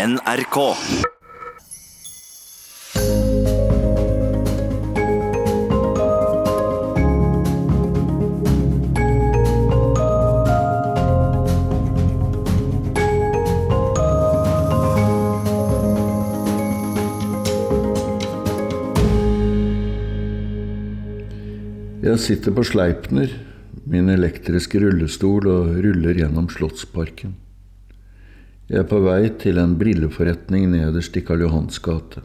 NRK. Jeg sitter på Sleipner, min elektriske rullestol, og ruller gjennom Slottsparken. Jeg er på vei til en brilleforretning nederst i Karl Johans gate.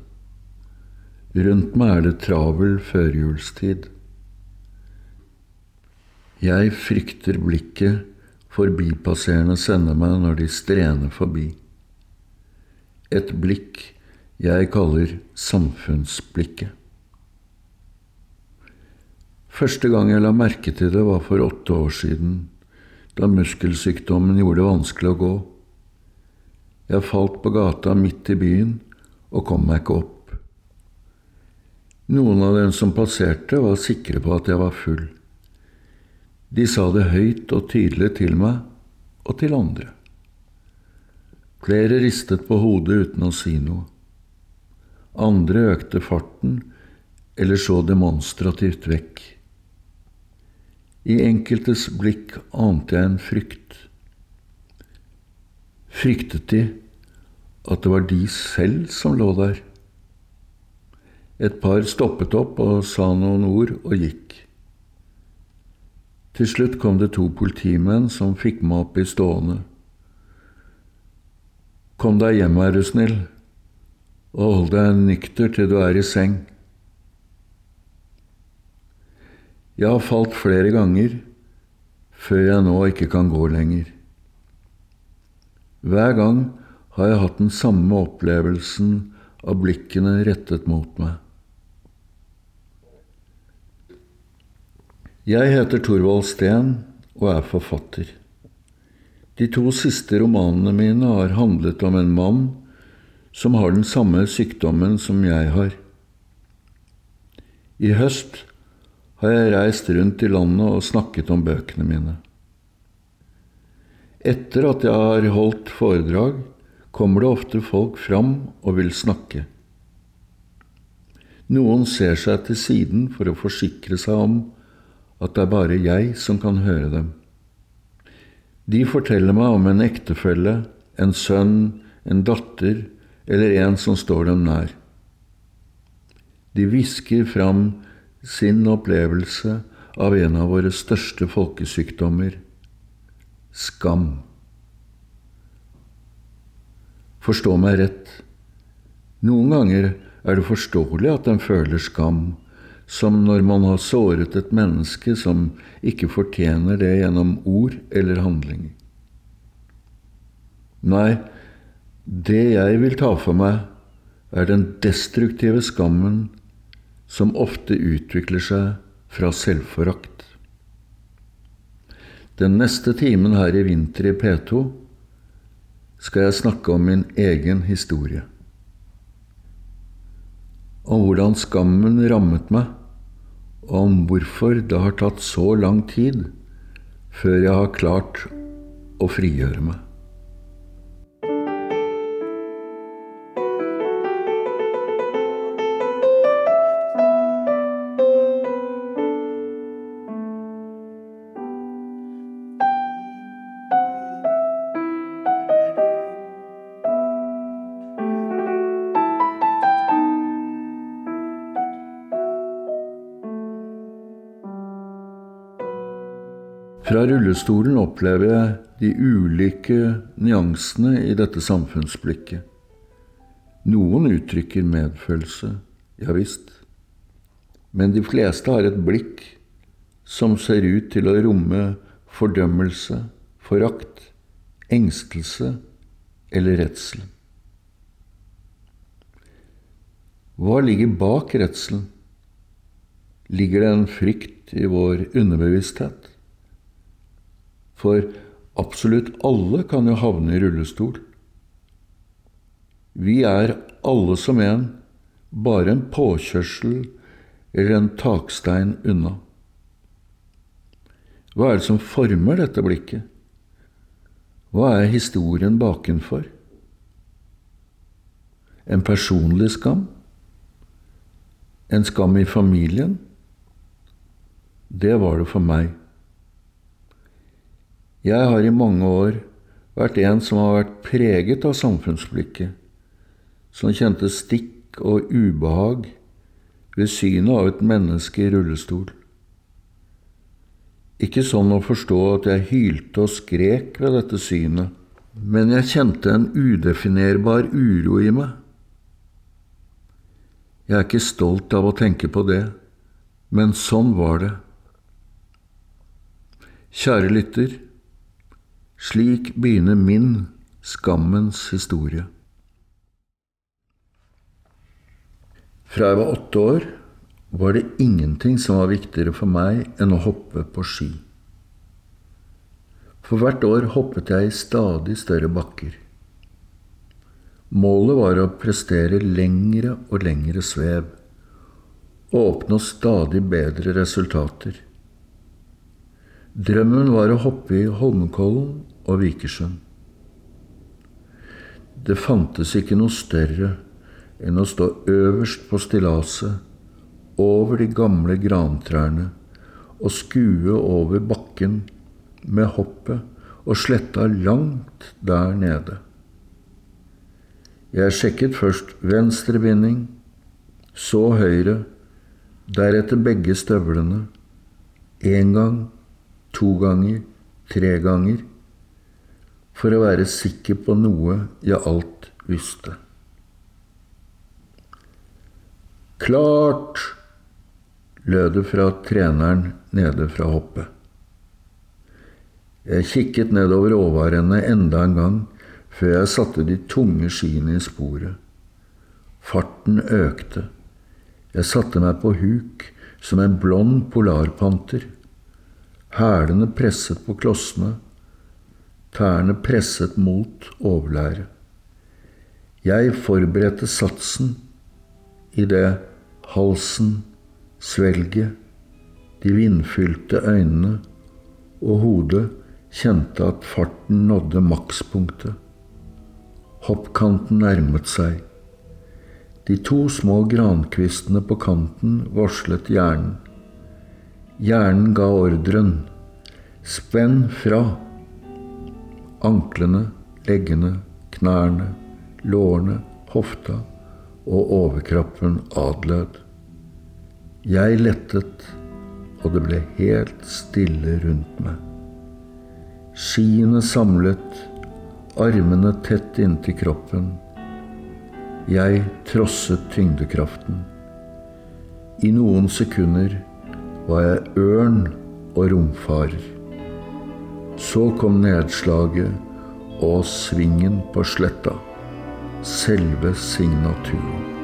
Rundt meg er det travel førjulstid. Jeg frykter blikket forbipasserende sender meg når de strener forbi. Et blikk jeg kaller samfunnsblikket. Første gang jeg la merke til det, var for åtte år siden, da muskelsykdommen gjorde det vanskelig å gå. Jeg falt på gata midt i byen og kom meg ikke opp. Noen av dem som passerte, var sikre på at jeg var full. De sa det høyt og tydelig til meg og til andre. Flere ristet på hodet uten å si noe. Andre økte farten eller så demonstrativt vekk. I enkeltes blikk ante jeg en frykt. Fryktet de at det var de selv som lå der? Et par stoppet opp og sa noen ord og gikk. Til slutt kom det to politimenn som fikk meg opp i stående. Kom deg hjem, er du snill, og hold deg nykter til du er i seng. Jeg har falt flere ganger før jeg nå ikke kan gå lenger. Hver gang har jeg hatt den samme opplevelsen av blikkene rettet mot meg. Jeg heter Thorvald Steen og er forfatter. De to siste romanene mine har handlet om en mann som har den samme sykdommen som jeg har. I høst har jeg reist rundt i landet og snakket om bøkene mine. Etter at jeg har holdt foredrag, kommer det ofte folk fram og vil snakke. Noen ser seg til siden for å forsikre seg om at det er bare jeg som kan høre dem. De forteller meg om en ektefelle, en sønn, en datter eller en som står dem nær. De hvisker fram sin opplevelse av en av våre største folkesykdommer skam. Forstå meg rett, noen ganger er det forståelig at en føler skam, som når man har såret et menneske som ikke fortjener det gjennom ord eller handling. Nei, det jeg vil ta for meg, er den destruktive skammen som ofte utvikler seg fra selvforakt. Den neste timen her i vinter i P2 skal jeg snakke om min egen historie. Om hvordan skammen rammet meg, og om hvorfor det har tatt så lang tid før jeg har klart å frigjøre meg. Fra rullestolen opplever jeg de ulike nyansene i dette samfunnsblikket. Noen uttrykker medfølelse, ja visst, men de fleste har et blikk som ser ut til å romme fordømmelse, forakt, engstelse eller redsel. Hva ligger bak redselen? Ligger det en frykt i vår underbevissthet? For absolutt alle kan jo havne i rullestol. Vi er alle som en bare en påkjørsel eller en takstein unna. Hva er det som former dette blikket? Hva er historien bakenfor? En personlig skam? En skam i familien? Det var det for meg. Jeg har i mange år vært en som har vært preget av samfunnsblikket, som kjente stikk og ubehag ved synet av et menneske i rullestol. Ikke sånn å forstå at jeg hylte og skrek ved dette synet, men jeg kjente en udefinerbar uro i meg. Jeg er ikke stolt av å tenke på det, men sånn var det. Kjære lytter, slik begynner min skammens historie. Fra jeg var åtte år, var det ingenting som var viktigere for meg enn å hoppe på ski. For hvert år hoppet jeg i stadig større bakker. Målet var å prestere lengre og lengre svev og oppnå stadig bedre resultater. Drømmen var å hoppe i Holmenkollen og Vikersund. Det fantes ikke noe større enn å stå øverst på stillaset over de gamle grantrærne og skue over bakken med hoppet og sletta langt der nede. Jeg sjekket først venstre binding, så høyre, deretter begge støvlene. Én gang, to ganger, tre ganger, for å være sikker på noe jeg alt visste. Klart! lød det fra treneren nede fra hoppet. Jeg kikket nedover åvarennet enda en gang før jeg satte de tunge skiene i sporet. Farten økte. Jeg satte meg på huk som en blond polarpanter. Hælene presset på klossene, tærne presset mot overlæret. Jeg forberedte satsen idet halsen svelget, de vindfylte øynene og hodet kjente at farten nådde makspunktet. Hoppkanten nærmet seg. De to små grankvistene på kanten varslet hjernen. Hjernen ga ordren spenn fra. Anklene, leggene, knærne, lårene, hofta og overkroppen adlød. Jeg lettet, og det ble helt stille rundt meg. Skiene samlet, armene tett inntil kroppen. Jeg trosset tyngdekraften. I noen sekunder var jeg ørn og romfarer. Så kom nedslaget og svingen på sletta, selve signaturen.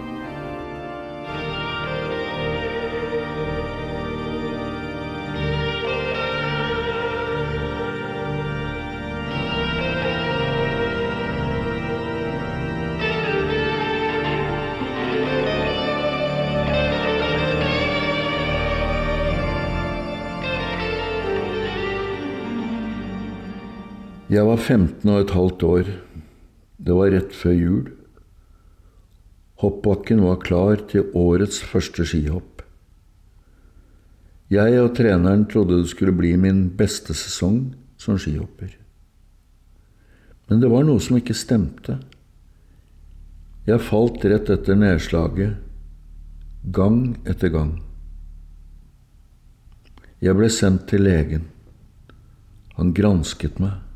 Jeg var 15 og et halvt år. Det var rett før jul. Hoppbakken var klar til årets første skihopp. Jeg og treneren trodde det skulle bli min beste sesong som skihopper. Men det var noe som ikke stemte. Jeg falt rett etter nedslaget, gang etter gang. Jeg ble sendt til legen. Han gransket meg.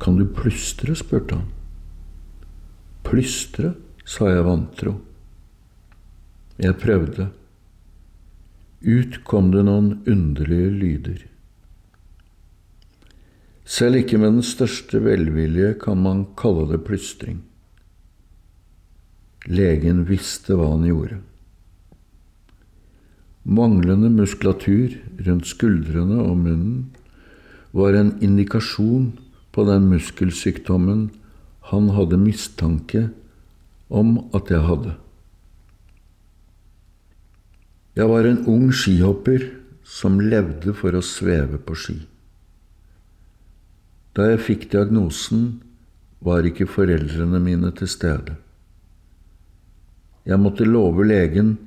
Kan du plystre? spurte han. Plystre, sa jeg vantro. Jeg prøvde. Ut kom det noen underlige lyder. Selv ikke med den største velvilje kan man kalle det plystring. Legen visste hva han gjorde. Manglende muskulatur rundt skuldrene og munnen var en indikasjon på den muskelsykdommen han hadde mistanke om at jeg hadde. Jeg var en ung skihopper som levde for å sveve på ski. Da jeg fikk diagnosen, var ikke foreldrene mine til stede. Jeg måtte love legen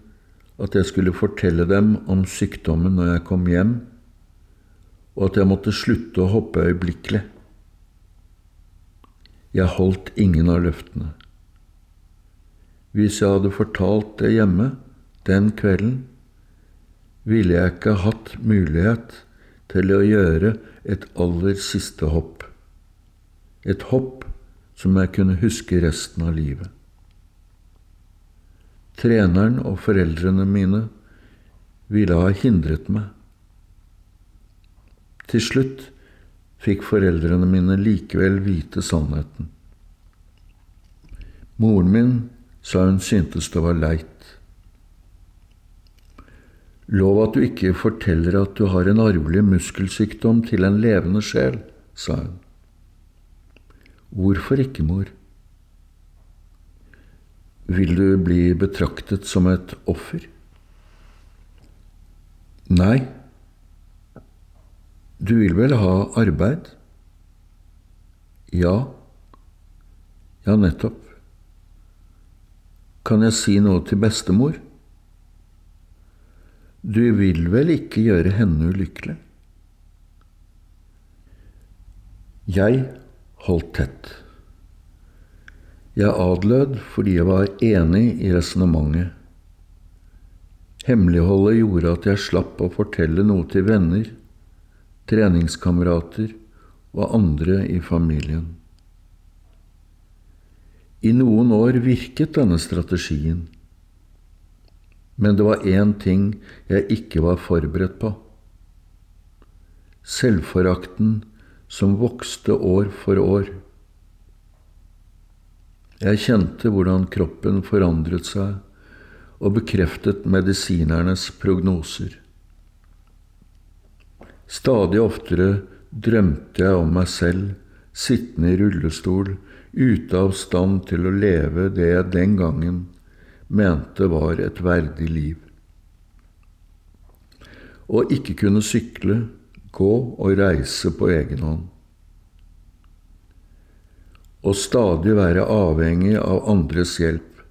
at jeg skulle fortelle dem om sykdommen når jeg kom hjem, og at jeg måtte slutte å hoppe øyeblikkelig. Jeg holdt ingen av løftene. Hvis jeg hadde fortalt det hjemme den kvelden, ville jeg ikke hatt mulighet til å gjøre et aller siste hopp, et hopp som jeg kunne huske resten av livet. Treneren og foreldrene mine ville ha hindret meg. Til slutt fikk foreldrene mine likevel vite sannheten. Moren min sa hun syntes det var leit. Lov at du ikke forteller at du har en arvelig muskelsykdom til en levende sjel, sa hun. Hvorfor ikke, mor? Vil du bli betraktet som et offer? Nei. Du vil vel ha arbeid? Ja. Ja, nettopp. Kan jeg si noe til bestemor? Du vil vel ikke gjøre henne ulykkelig? Jeg holdt tett. Jeg adlød fordi jeg var enig i resonnementet. Hemmeligholdet gjorde at jeg slapp å fortelle noe til venner, treningskamerater og andre i familien. I noen år virket denne strategien, men det var én ting jeg ikke var forberedt på. Selvforakten som vokste år for år. Jeg kjente hvordan kroppen forandret seg, og bekreftet medisinernes prognoser. Stadig oftere drømte jeg om meg selv sittende i rullestol, ute av stand til å leve det jeg den gangen mente var et verdig liv. Å ikke kunne sykle, gå og reise på egen hånd Å stadig være avhengig av andres hjelp.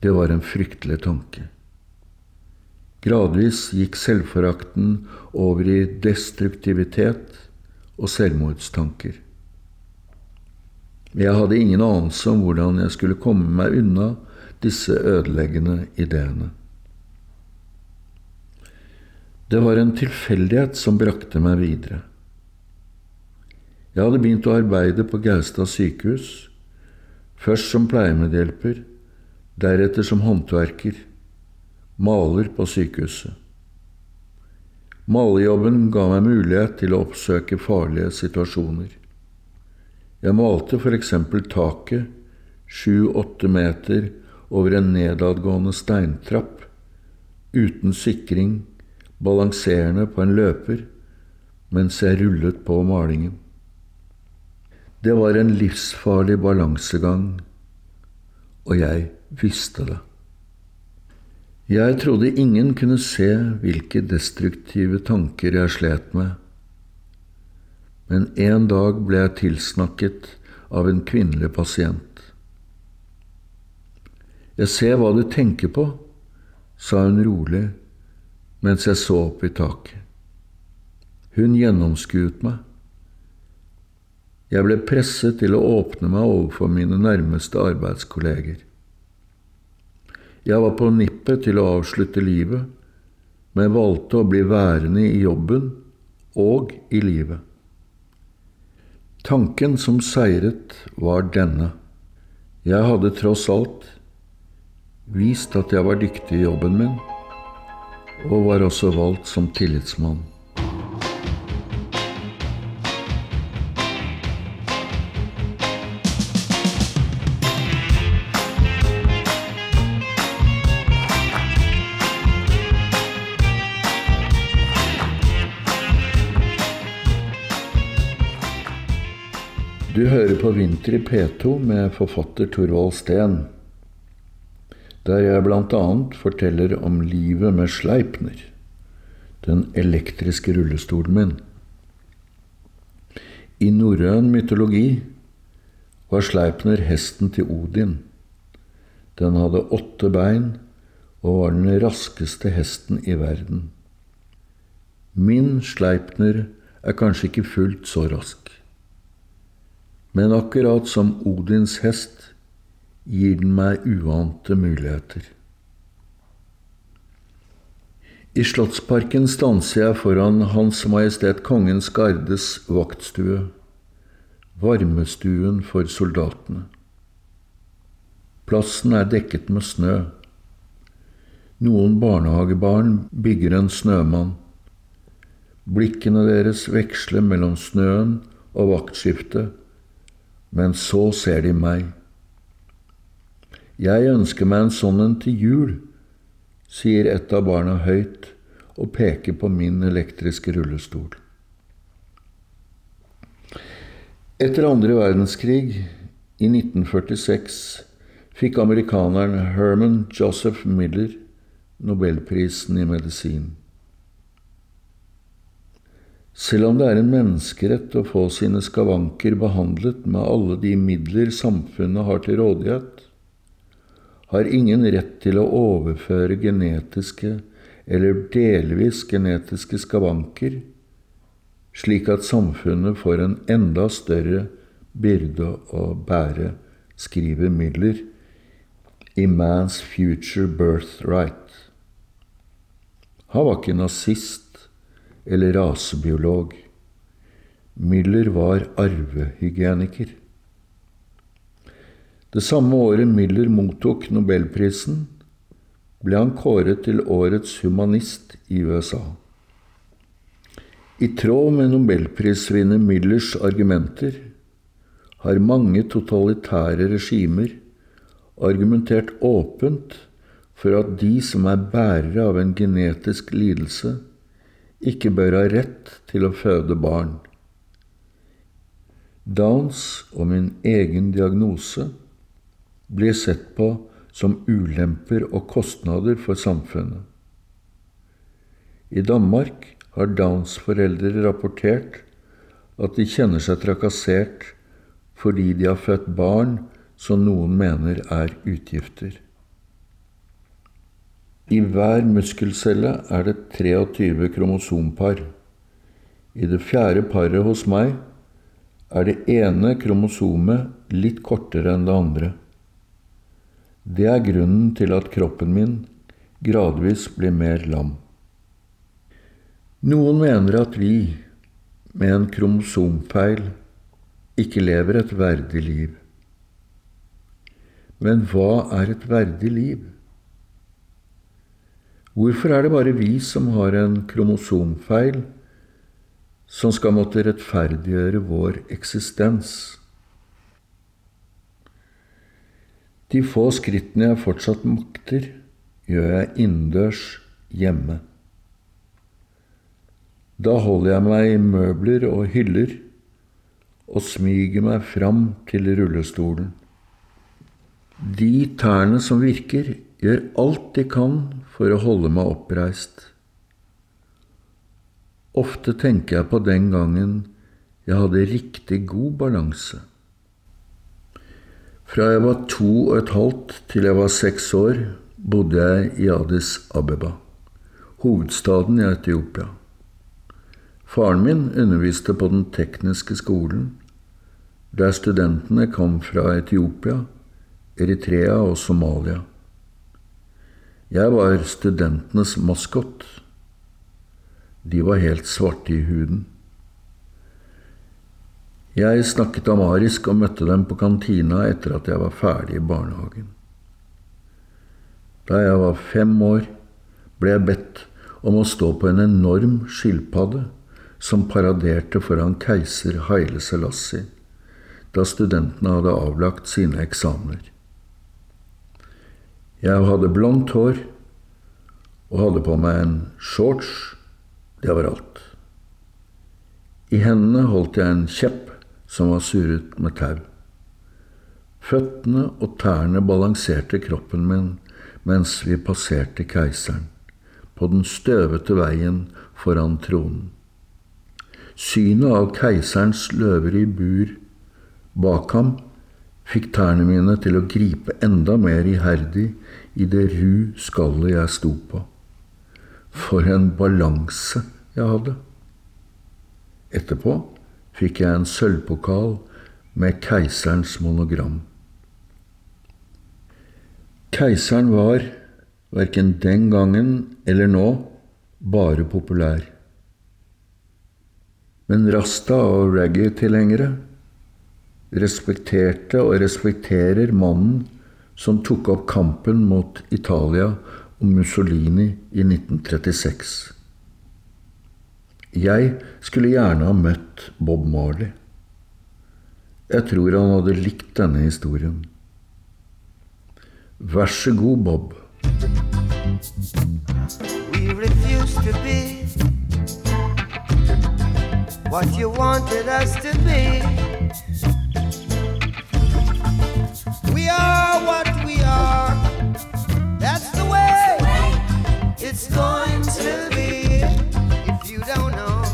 Det var en fryktelig tanke. Gradvis gikk selvforakten over i destruktivitet og selvmordstanker. Jeg hadde ingen anelse om hvordan jeg skulle komme meg unna disse ødeleggende ideene. Det var en tilfeldighet som brakte meg videre. Jeg hadde begynt å arbeide på Gaustad sykehus, først som pleiemedhjelper, deretter som håndverker, maler på sykehuset. Malejobben ga meg mulighet til å oppsøke farlige situasjoner. Jeg malte eksempel taket sju–åtte meter over en nedadgående steintrapp, uten sikring, balanserende på en løper, mens jeg rullet på malingen. Det var en livsfarlig balansegang, og jeg visste det. Jeg trodde ingen kunne se hvilke destruktive tanker jeg slet med, men en dag ble jeg tilsnakket av en kvinnelig pasient. Jeg ser hva du tenker på, sa hun rolig mens jeg så opp i taket. Hun gjennomskuet meg. Jeg ble presset til å åpne meg overfor mine nærmeste arbeidskolleger. Jeg var på nippet til å avslutte livet, men valgte å bli værende i jobben og i livet. Tanken som seiret, var denne. Jeg hadde tross alt vist at jeg var dyktig i jobben min, og var også valgt som tillitsmann. Du hører på Vinter i P2 med forfatter Torvald Steen, der jeg bl.a. forteller om livet med Sleipner, den elektriske rullestolen min. I norrøn mytologi var Sleipner hesten til Odin. Den hadde åtte bein og var den raskeste hesten i verden. Min Sleipner er kanskje ikke fullt så rask, men akkurat som Odins hest gir den meg uante muligheter. I Slottsparken stanser jeg foran Hans Majestet Kongens Gardes vaktstue, varmestuen for soldatene. Plassen er dekket med snø. Noen barnehagebarn bygger en snømann. Blikkene deres veksler mellom snøen og vaktskiftet, men så ser de meg. Jeg ønsker meg en sånn en til jul sier et av barna høyt og peker på min elektriske rullestol. Etter andre verdenskrig, i 1946, fikk amerikaneren Herman Joseph Miller nobelprisen i medisin. Selv om det er en menneskerett å få sine skavanker behandlet med alle de midler samfunnet har til rådighet, har ingen rett til å overføre genetiske eller delvis genetiske skavanker, slik at samfunnet får en enda større byrde å bære, skriver Miller i Man's Future Birthright. Han var ikke nazist eller rasebiolog. Miller var arvehygieniker. Det samme året Miller mottok nobelprisen, ble han kåret til årets humanist i USA. I tråd med nobelprisvinner Millers argumenter har mange totalitære regimer argumentert åpent for at de som er bærere av en genetisk lidelse, ikke bør ha rett til å føde barn. Downs og min egen diagnose blir sett på som ulemper og kostnader for samfunnet. I Danmark har Downs foreldre rapportert at de kjenner seg trakassert fordi de har født barn som noen mener er utgifter. I hver muskelcelle er det 23 kromosompar. I det fjerde paret hos meg er det ene kromosomet litt kortere enn det andre. Det er grunnen til at kroppen min gradvis blir mer lam. Noen mener at vi, med en kromosomfeil, ikke lever et verdig liv. Men hva er et verdig liv? Hvorfor er det bare vi som har en kromosomfeil, som skal måtte rettferdiggjøre vår eksistens? De få skrittene jeg fortsatt makter, gjør jeg innendørs hjemme. Da holder jeg meg i møbler og hyller og smyger meg fram til rullestolen. De tærne som virker, gjør alt de kan for å holde meg oppreist. Ofte tenker jeg på den gangen jeg hadde riktig god balanse. Fra jeg var to og et halvt til jeg var seks år, bodde jeg i Addis Abeba, hovedstaden i Etiopia. Faren min underviste på den tekniske skolen, der studentene kom fra Etiopia, Eritrea og Somalia. Jeg var studentenes maskot. De var helt svarte i huden. Jeg snakket amarisk og møtte dem på kantina etter at jeg var ferdig i barnehagen. Da jeg var fem år, ble jeg bedt om å stå på en enorm skilpadde som paraderte foran keiser Haile Selassie da studentene hadde avlagt sine eksamener. Jeg hadde blondt hår og hadde på meg en shorts. Det var alt. I hendene holdt jeg en kjepp som var surret med tau. Føttene og tærne balanserte kroppen min mens vi passerte keiseren, på den støvete veien foran tronen. Synet av keiserens løver i bur bak ham fikk tærne mine til å gripe enda mer iherdig i det ru skallet jeg sto på. For en balanse jeg hadde! Etterpå fikk jeg en sølvpokal med keiserens monogram. Keiseren var, verken den gangen eller nå, bare populær. Men Rasta og reggae-tilhengere respekterte og respekterer mannen som tok opp kampen mot Italia og Mussolini i 1936. Jeg skulle gjerne ha møtt Bob Marley. Jeg tror han hadde likt denne historien. Vær så god, Bob. We refuse to be what you wanted us to be. We are what we are. That's the way it's going to be. If you don't know,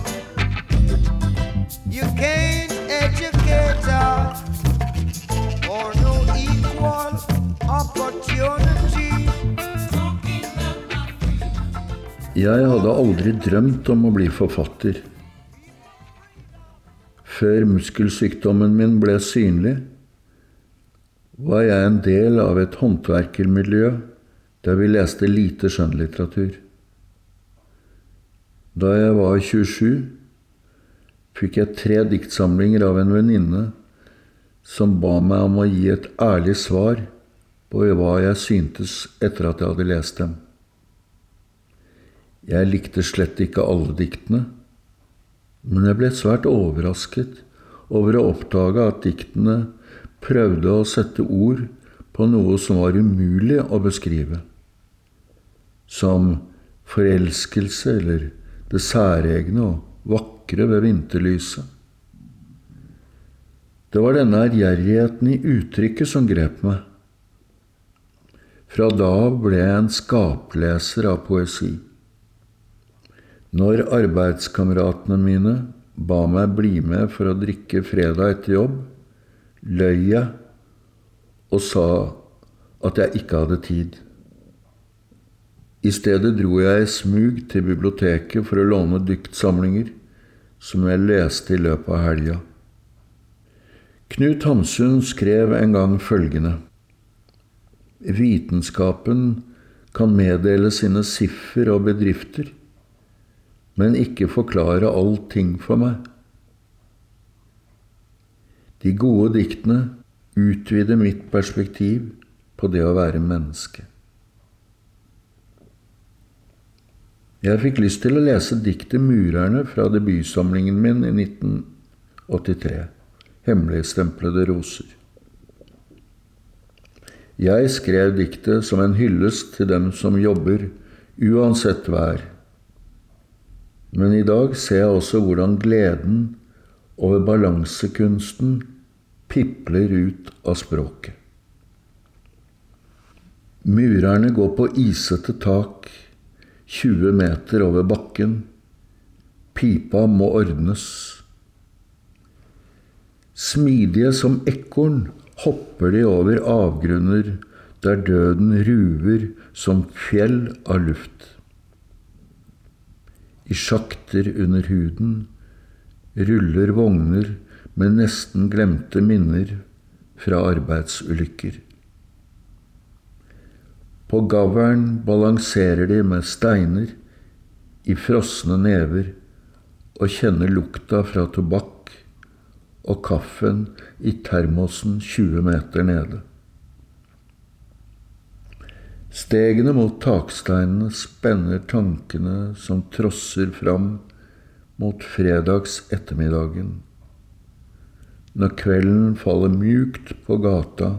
you can't educate us or no equal opportunity. Jeg hadde aldri drømt om å bli forfatter. Før muskelsykdommen min ble synlig, var jeg en del av et håndverkermiljø der vi leste lite skjønnlitteratur. Da jeg var 27, fikk jeg tre diktsamlinger av en venninne som ba meg om å gi et ærlig svar på hva jeg syntes etter at jeg hadde lest dem. Jeg likte slett ikke alle diktene, men jeg ble svært overrasket over å oppdage at diktene prøvde å sette ord på noe som var umulig å beskrive, som forelskelse eller det særegne og vakre ved vinterlyset. Det var denne ærgjerrigheten i uttrykket som grep meg. Fra da av ble jeg en skapleser av poesi. Når arbeidskameratene mine ba meg bli med for å drikke fredag etter jobb, løy jeg og sa at jeg ikke hadde tid. I stedet dro jeg i smug til biblioteket for å låne diktsamlinger som jeg leste i løpet av helga. Knut Hamsun skrev en gang følgende Vitenskapen kan meddele sine siffer og bedrifter men ikke forklare allting for meg. De gode diktene utvider mitt perspektiv på det å være menneske. Jeg fikk lyst til å lese diktet 'Murerne' fra debutsamlingen min i 1983, 'Hemmeligstemplede roser'. Jeg skrev diktet som en hyllest til dem som jobber, uansett vær men i dag ser jeg også hvordan gleden over balansekunsten pipler ut av språket. Murerne går på isete tak, 20 meter over bakken. Pipa må ordnes. Smidige som ekorn hopper de over avgrunner der døden ruver som fjell av luft. I sjakter under huden ruller vogner med nesten glemte minner fra arbeidsulykker. På gavlen balanserer de med steiner i frosne never og kjenner lukta fra tobakk og kaffen i termosen 20 meter nede. Stegene mot taksteinene spenner tankene som trosser fram mot fredags ettermiddagen, når kvelden faller mjukt på gata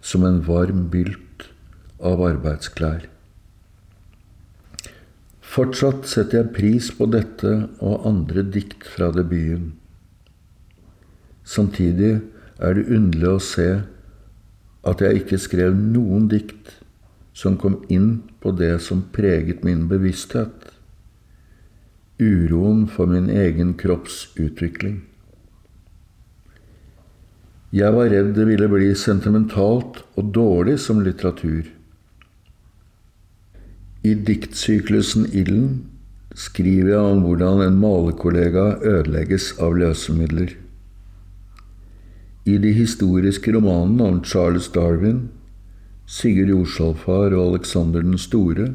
som en varm bylt av arbeidsklær. Fortsatt setter jeg pris på dette og andre dikt fra debuten. Samtidig er det underlig å se at jeg ikke skrev noen dikt som kom inn på det som preget min bevissthet. Uroen for min egen kroppsutvikling. Jeg var redd det ville bli sentimentalt og dårlig som litteratur. I diktsyklusen Ilden skriver jeg om hvordan en malerkollega ødelegges av løsemidler. I de historiske romanene om Charles Darwin, Sigurd Jorsalfar og Alexander den store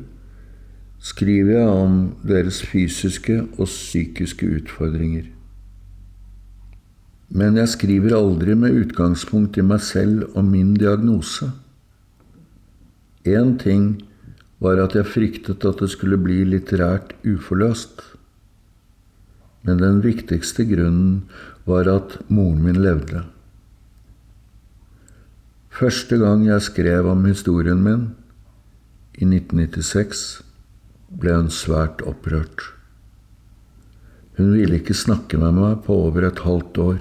skriver jeg om deres fysiske og psykiske utfordringer. Men jeg skriver aldri med utgangspunkt i meg selv og min diagnose. Én ting var at jeg fryktet at det skulle bli litterært uforløst. Men den viktigste grunnen var at moren min levde. Første gang jeg skrev om historien min, i 1996, ble hun svært opprørt. Hun ville ikke snakke med meg på over et halvt år.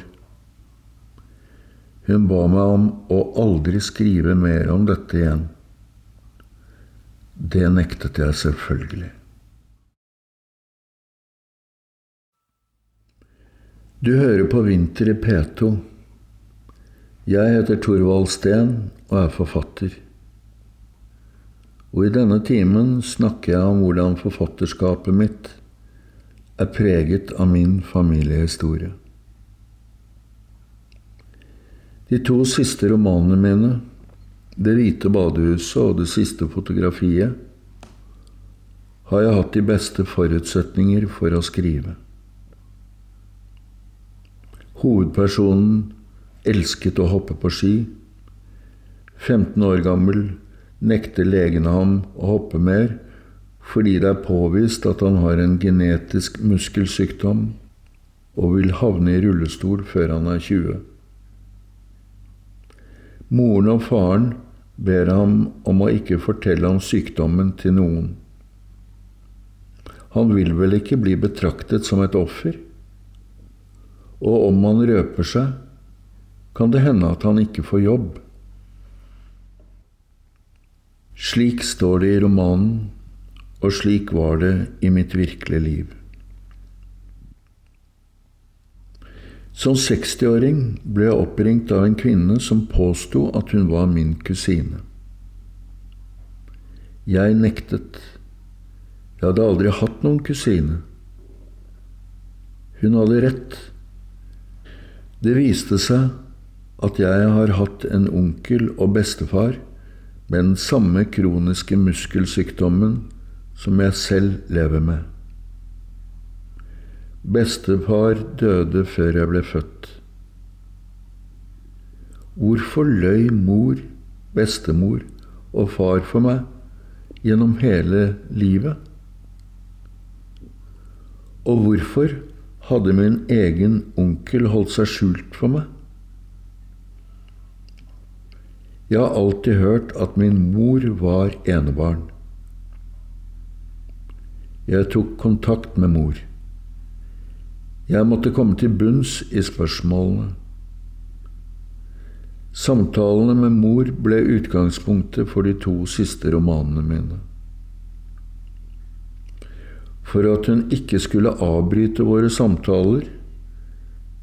Hun ba meg om å aldri skrive mer om dette igjen. Det nektet jeg selvfølgelig. Du hører på Vinter i P2. Jeg heter Torvald Steen og er forfatter. Og i denne timen snakker jeg om hvordan forfatterskapet mitt er preget av min familiehistorie. De to siste romanene mine, Det hvite badehuset og Det siste fotografiet, har jeg hatt de beste forutsetninger for å skrive. Hovedpersonen elsket å hoppe på ski. 15 år gammel nekter legene ham å hoppe mer fordi det er påvist at han har en genetisk muskelsykdom og vil havne i rullestol før han er 20. Moren og faren ber ham om å ikke fortelle om sykdommen til noen. Han vil vel ikke bli betraktet som et offer? Og om han røper seg, kan det hende at han ikke får jobb. Slik står det i romanen, og slik var det i mitt virkelige liv. Som 60-åring ble jeg oppringt av en kvinne som påsto at hun var min kusine. Jeg nektet. Jeg hadde aldri hatt noen kusine. Hun hadde rett. Det viste seg at jeg har hatt en onkel og bestefar med den samme kroniske muskelsykdommen som jeg selv lever med. Bestefar døde før jeg ble født. Hvorfor løy mor, bestemor og far for meg gjennom hele livet? Og hvorfor hadde min egen onkel holdt seg skjult for meg? Jeg har alltid hørt at min mor var enebarn. Jeg tok kontakt med mor. Jeg måtte komme til bunns i spørsmålene. Samtalene med mor ble utgangspunktet for de to siste romanene mine. For at hun ikke skulle avbryte våre samtaler,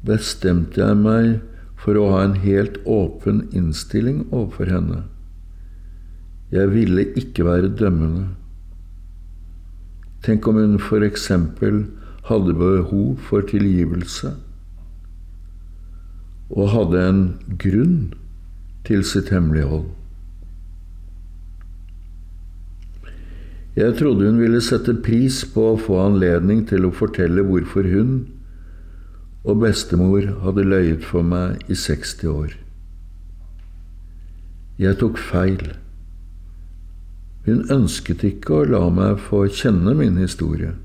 bestemte jeg meg for å ha en helt åpen innstilling overfor henne. Jeg ville ikke være dømmende. Tenk om hun for eksempel hadde behov for tilgivelse og hadde en grunn til sitt hemmelighold. Jeg trodde hun ville sette pris på å få anledning til å fortelle hvorfor hun og bestemor hadde løyet for meg i 60 år. Jeg tok feil. Hun ønsket ikke å la meg få kjenne min historie.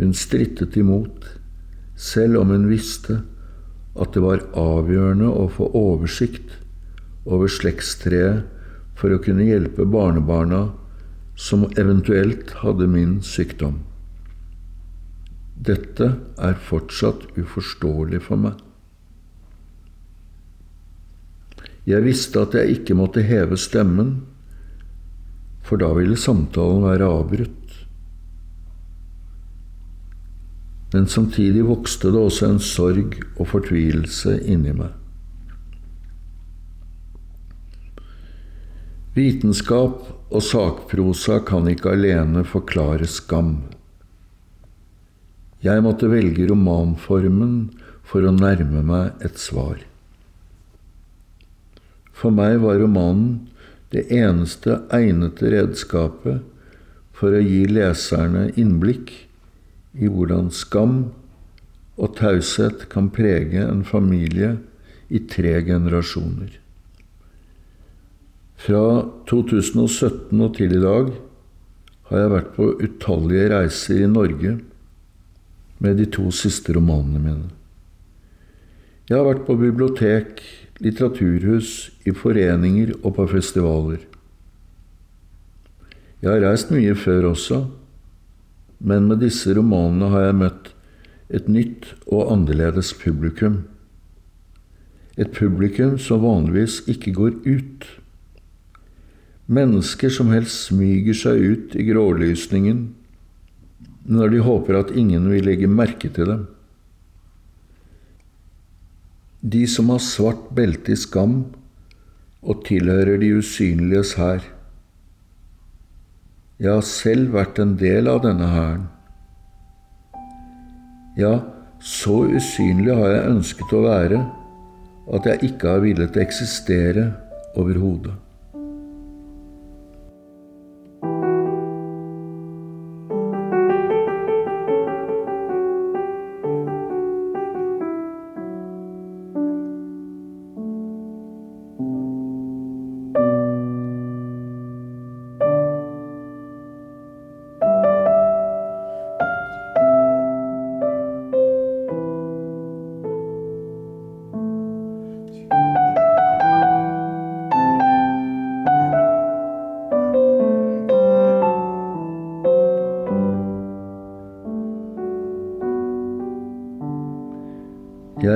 Hun strittet imot, selv om hun visste at det var avgjørende å få oversikt over slektstreet for å kunne hjelpe barnebarna som eventuelt hadde min sykdom. Dette er fortsatt uforståelig for meg. Jeg visste at jeg ikke måtte heve stemmen, for da ville samtalen være avbrutt. men samtidig vokste det også en sorg og fortvilelse inni meg. Vitenskap og sakprosa kan ikke alene forklare skam. Jeg måtte velge romanformen for å nærme meg et svar. For meg var romanen det eneste egnede redskapet for å gi leserne innblikk i hvordan skam og taushet kan prege en familie i tre generasjoner. Fra 2017 og til i dag har jeg vært på utallige reiser i Norge med de to siste romanene mine. Jeg har vært på bibliotek, litteraturhus, i foreninger og på festivaler. Jeg har reist mye før også, men med disse romanene har jeg møtt et nytt og annerledes publikum. Et publikum som vanligvis ikke går ut. Mennesker som helst smyger seg ut i grålysningen når de håper at ingen vil legge merke til dem. De som har svart belte i skam og tilhører de usynliges hær. Jeg har selv vært en del av denne hæren. Ja, så usynlig har jeg ønsket å være at jeg ikke har villet eksistere overhodet.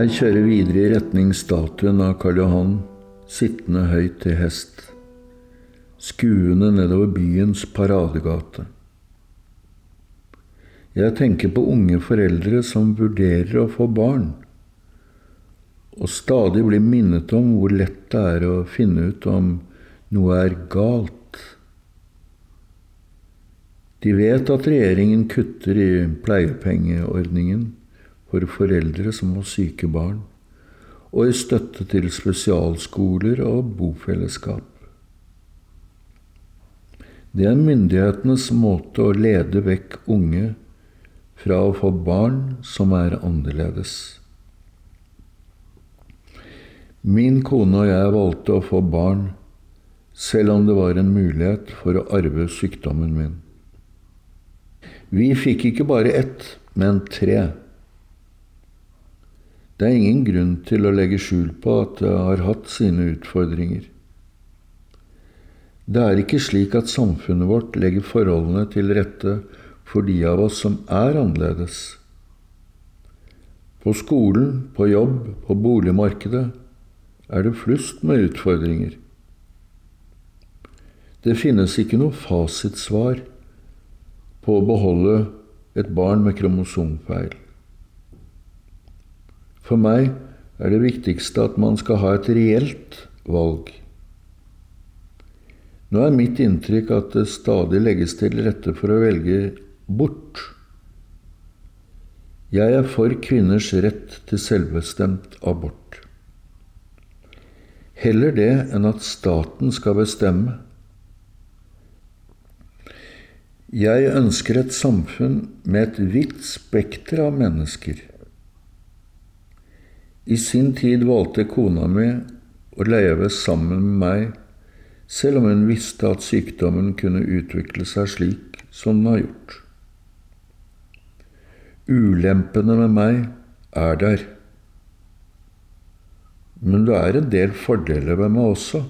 Jeg kjører videre i retning statuen av Karl Johan, sittende høyt til hest, skuende nedover byens paradegate. Jeg tenker på unge foreldre som vurderer å få barn, og stadig blir minnet om hvor lett det er å finne ut om noe er galt. De vet at regjeringen kutter i pleiepengeordningen for foreldre som har syke barn, og i støtte til spesialskoler og bofellesskap. Det er myndighetenes måte å lede vekk unge fra å få barn som er annerledes. Min kone og jeg valgte å få barn selv om det var en mulighet for å arve sykdommen min. Vi fikk ikke bare ett, men tre. Det er ingen grunn til å legge skjul på at det har hatt sine utfordringer. Det er ikke slik at samfunnet vårt legger forholdene til rette for de av oss som er annerledes. På skolen, på jobb, på boligmarkedet er det flust med utfordringer. Det finnes ikke noe fasitsvar på å beholde et barn med kromosomfeil. For meg er det viktigste at man skal ha et reelt valg. Nå er mitt inntrykk at det stadig legges til rette for å velge bort. Jeg er for kvinners rett til selvbestemt abort. Heller det enn at staten skal bestemme. Jeg ønsker et samfunn med et vidt spekter av mennesker i sin tid valgte kona mi å leve sammen med meg, selv om hun visste at sykdommen kunne utvikle seg slik som den har gjort. Ulempene med meg er der. Men det er en del fordeler ved meg også,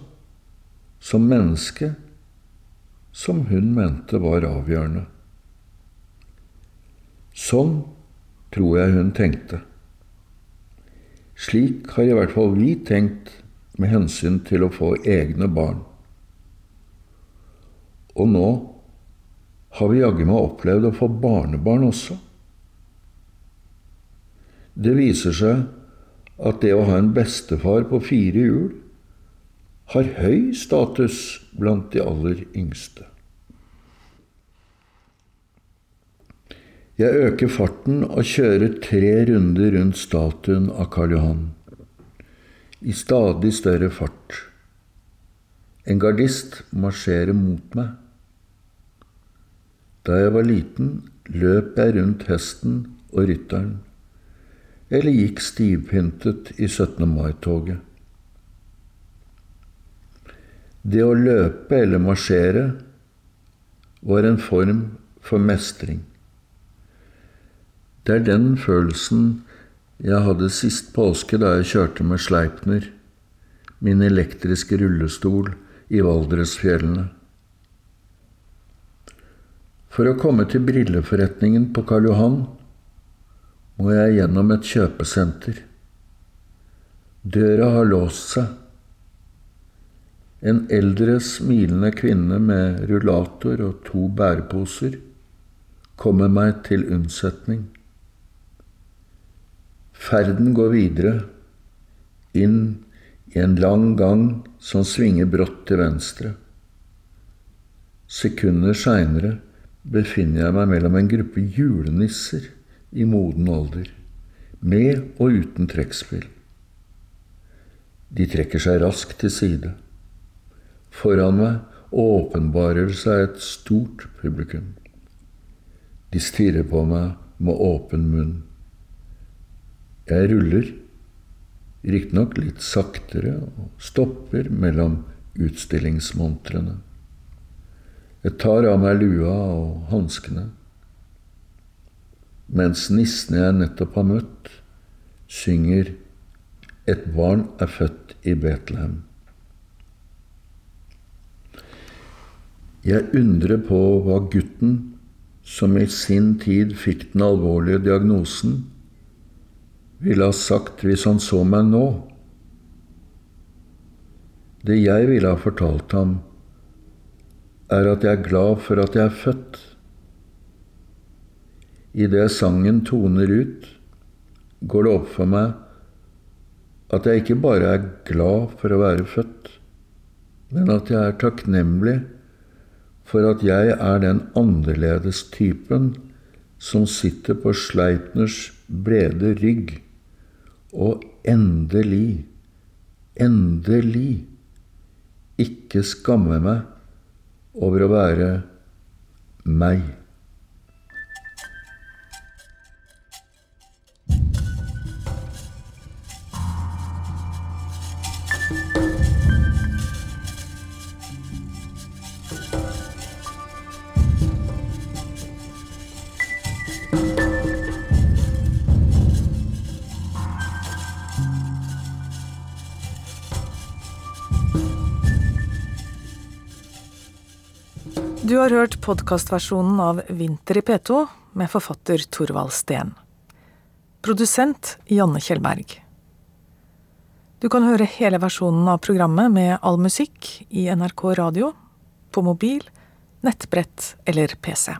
som menneske, som hun mente var avgjørende. Sånn tror jeg hun tenkte. Slik har i hvert fall vi tenkt med hensyn til å få egne barn. Og nå har vi jaggu meg opplevd å få barnebarn også. Det viser seg at det å ha en bestefar på fire hjul har høy status blant de aller yngste. Jeg øker farten og kjører tre runder rundt statuen av Karl Johan. I stadig større fart. En gardist marsjerer mot meg. Da jeg var liten, løp jeg rundt hesten og rytteren, eller gikk stivpyntet i 17. mai-toget. Det å løpe eller marsjere var en form for mestring. Det er den følelsen jeg hadde sist påske da jeg kjørte med Sleipner, min elektriske rullestol, i Valdresfjellene. For å komme til brilleforretningen på Karl Johan må jeg gjennom et kjøpesenter. Døra har låst seg. En eldre, smilende kvinne med rullator og to bæreposer kommer meg til unnsetning. Ferden går videre, inn i en lang gang som svinger brått til venstre. Sekunder seinere befinner jeg meg mellom en gruppe julenisser i moden alder, med og uten trekkspill. De trekker seg raskt til side. Foran meg åpenbarer seg et stort publikum. De stirrer på meg med åpen munn. Jeg ruller, riktignok litt saktere, og stopper mellom utstillingsmontrene. Jeg tar av meg lua og hanskene, mens nissene jeg nettopp har møtt, synger Et barn er født i Betlehem. Jeg undrer på hva gutten, som i sin tid fikk den alvorlige diagnosen, ville ha sagt hvis han så meg nå. Det jeg ville ha fortalt ham, er at jeg er glad for at jeg er født. Idet sangen toner ut, går det opp for meg at jeg ikke bare er glad for å være født, men at jeg er takknemlig for at jeg er den annerledes typen som sitter på Sleipners brede rygg og endelig, endelig ikke skamme meg over å være meg. Podkastversjonen av Vinter i P2 med forfatter Torvald Steen. Produsent Janne Kjellberg. Du kan høre hele versjonen av programmet med all musikk i NRK radio, på mobil, nettbrett eller PC.